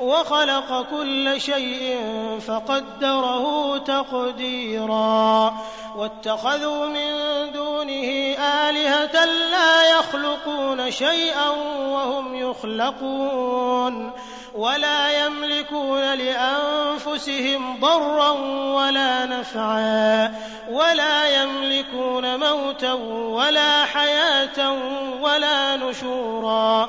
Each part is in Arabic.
وخلق كل شيء فقدره تقديرا. واتخذوا من دونه آلهة لا يخلقون شيئا وهم يخلقون. ولا يملكون لأنفسهم ضرا ولا نفعا. ولا يملكون موتا ولا حياة ولا نشورا.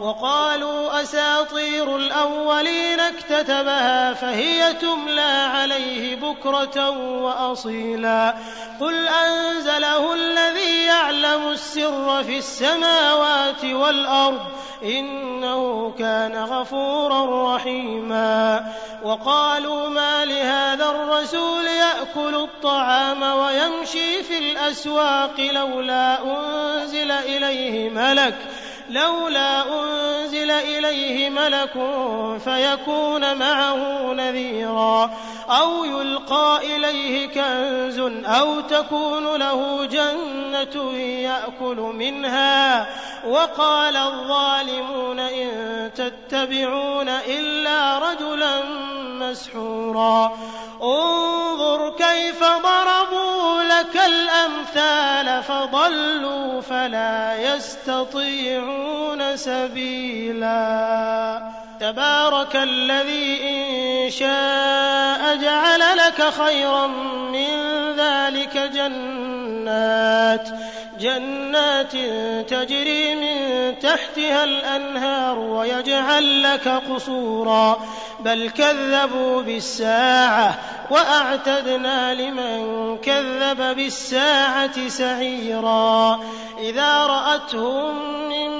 وقالوا أساطير الأولين اكتتبها فهي تملى عليه بكرة وأصيلا. قل أنزله الذي يعلم السر في السماوات والأرض إنه كان غفورا رحيما. وقالوا ما لهذا الرسول يأكل الطعام ويمشي في الأسواق لولا أنزل إليه ملك لولا أنزل إليه ملك فيكون معه نذيرا أو يلقى إليه كنز أو تكون له جنة يأكل منها وقال الظالمون إن تتبعون إلا رجلا مسحورا انظر كيف ضربوا لك الأمثال فضلوا فلا يستطيعون سبيلا تبارك الذي إن شاء جعل لك خيرا من ذلك جنات جنات تجري من تحتها الأنهار ويجعل لك قصورا. بل كذبوا بالساعة وأعتدنا لمن كذب بالساعة سعيرا. إذا رأتهم من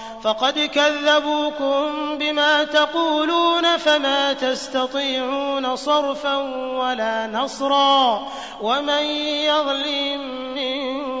فقد كذبوكم بما تقولون فما تستطيعون صرفا ولا نصرا ومن يظلم منكم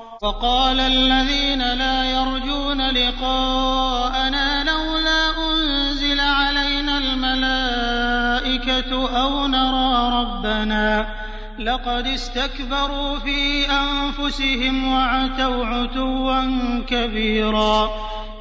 وقال الذين لا يرجون لقاءنا لولا أنزل علينا الملائكة أو نرى ربنا لقد استكبروا في أنفسهم وعتوا عتوا كبيرا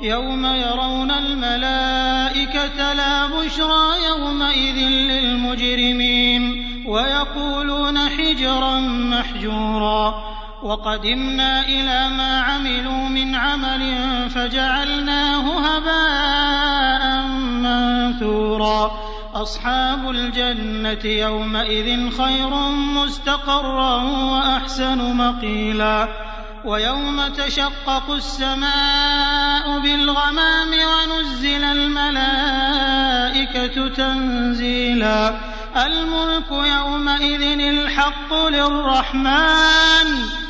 يوم يرون الملائكة لا بشرى يومئذ للمجرمين ويقولون حجرا محجورا وقدمنا إلى ما عملوا من عمل فجعلناه هباء منثورا. أصحاب الجنة يومئذ خير مستقرا وأحسن مقيلا. ويوم تشقق السماء بالغمام ونزل الملائكة تنزيلا. الملك يومئذ الحق للرحمن.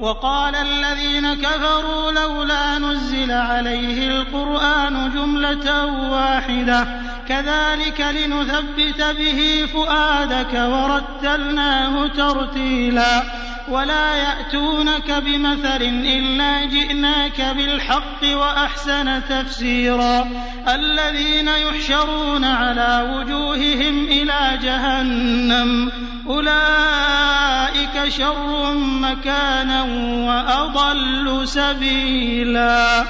وقال الذين كفروا لولا نزل عليه القرآن جملة واحدة. كذلك لنثبت به فؤادك ورتلناه ترتيلا. ولا يأتونك بمثل إلا جئناك بالحق وأحسن تفسيرا. الذين يحشرون على وجوههم إلى جهنم أولئك شر مكانا وأضل سبيلا.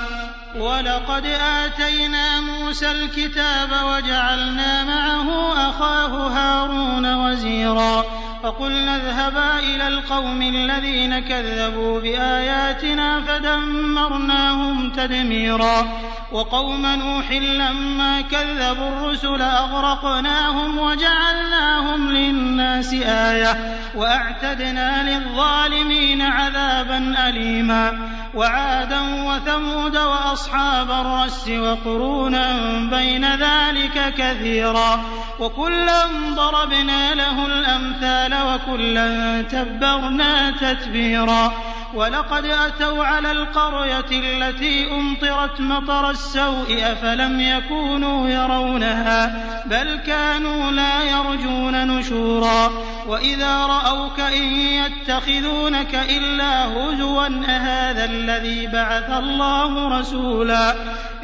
ولقد آتينا موسى الكتاب وجعلنا معه أخاه هارون وزيرا فقلنا اذهبا إلى القوم الذين كذبوا بآياتنا فدمرناهم تدميرا وقوم نوح لما كذبوا الرسل أغرقناهم وجعلناهم للناس آية وأعتدنا للظالمين عذابا أليما وعادا وثمود وأصحاب الرس وقرونا بين ذلك كثيرا وكلا ضربنا له الأمثال وكلا تبرنا تتبيرا ولقد أتوا على القرية التي أمطرت مطر السوء أفلم يكونوا يرونها بل كانوا لا يرجون نشورا وإذا رأوك إن يتخذونك إلا هزوا أهذا الذي بعث الله رسولا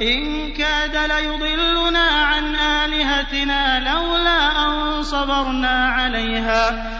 إن كاد ليضلنا عن آلهتنا لولا أن صبرنا عليها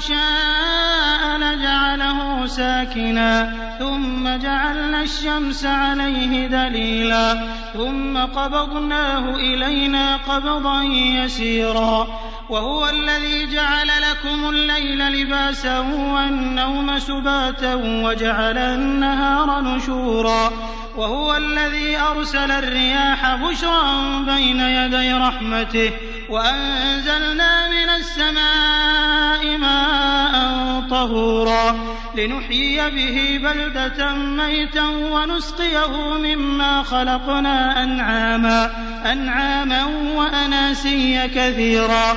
شاء لجعله ساكنا. ثم جعلنا الشمس عليه دليلا. ثم قبضناه إلينا قبضا يسيرا. وهو الذي جعل لكم الليل لباسا والنوم سباتا وجعل النهار نشورا. وهو الذي أرسل الرياح بشرا بين يدي رحمته. وأنزلنا من السماء ماء طهورا لنحيي به بلدة ميتا ونسقيه مما خلقنا أنعاما أنعاما وأناسيا كثيرا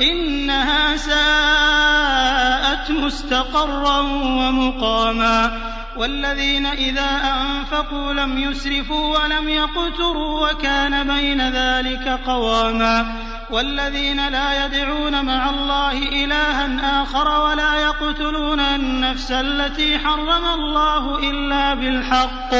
إنها ساءت مستقرا ومقاما والذين إذا أنفقوا لم يسرفوا ولم يقتروا وكان بين ذلك قواما والذين لا يدعون مع الله إلها آخر ولا يقتلون النفس التي حرم الله إلا بالحق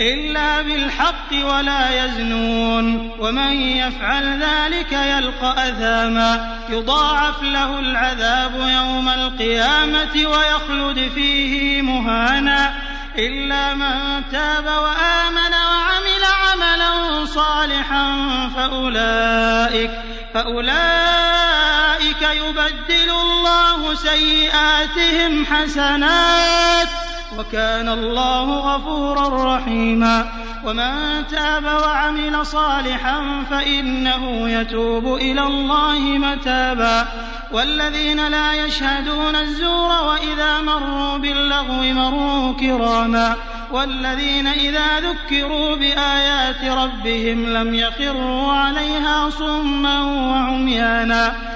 إلا بالحق ولا يزنون. ومن يفعل ذلك يلقى أثاما. يضاعف له العذاب يوم القيامة ويخلد فيه مهانا. إلا من تاب وآمن وعمل عملا صالحا فأولئك فأولئك يبدل الله سيئاتهم حسنات. وكان الله غفورا رحيما. ومن تاب وعمل صالحا فإنه يتوب إلى الله متابا. والذين لا يشهدون الزور وإذا مروا باللغو مروا كراما. والذين إذا ذكروا بآيات ربهم لم يخروا عليها صما وعميانا.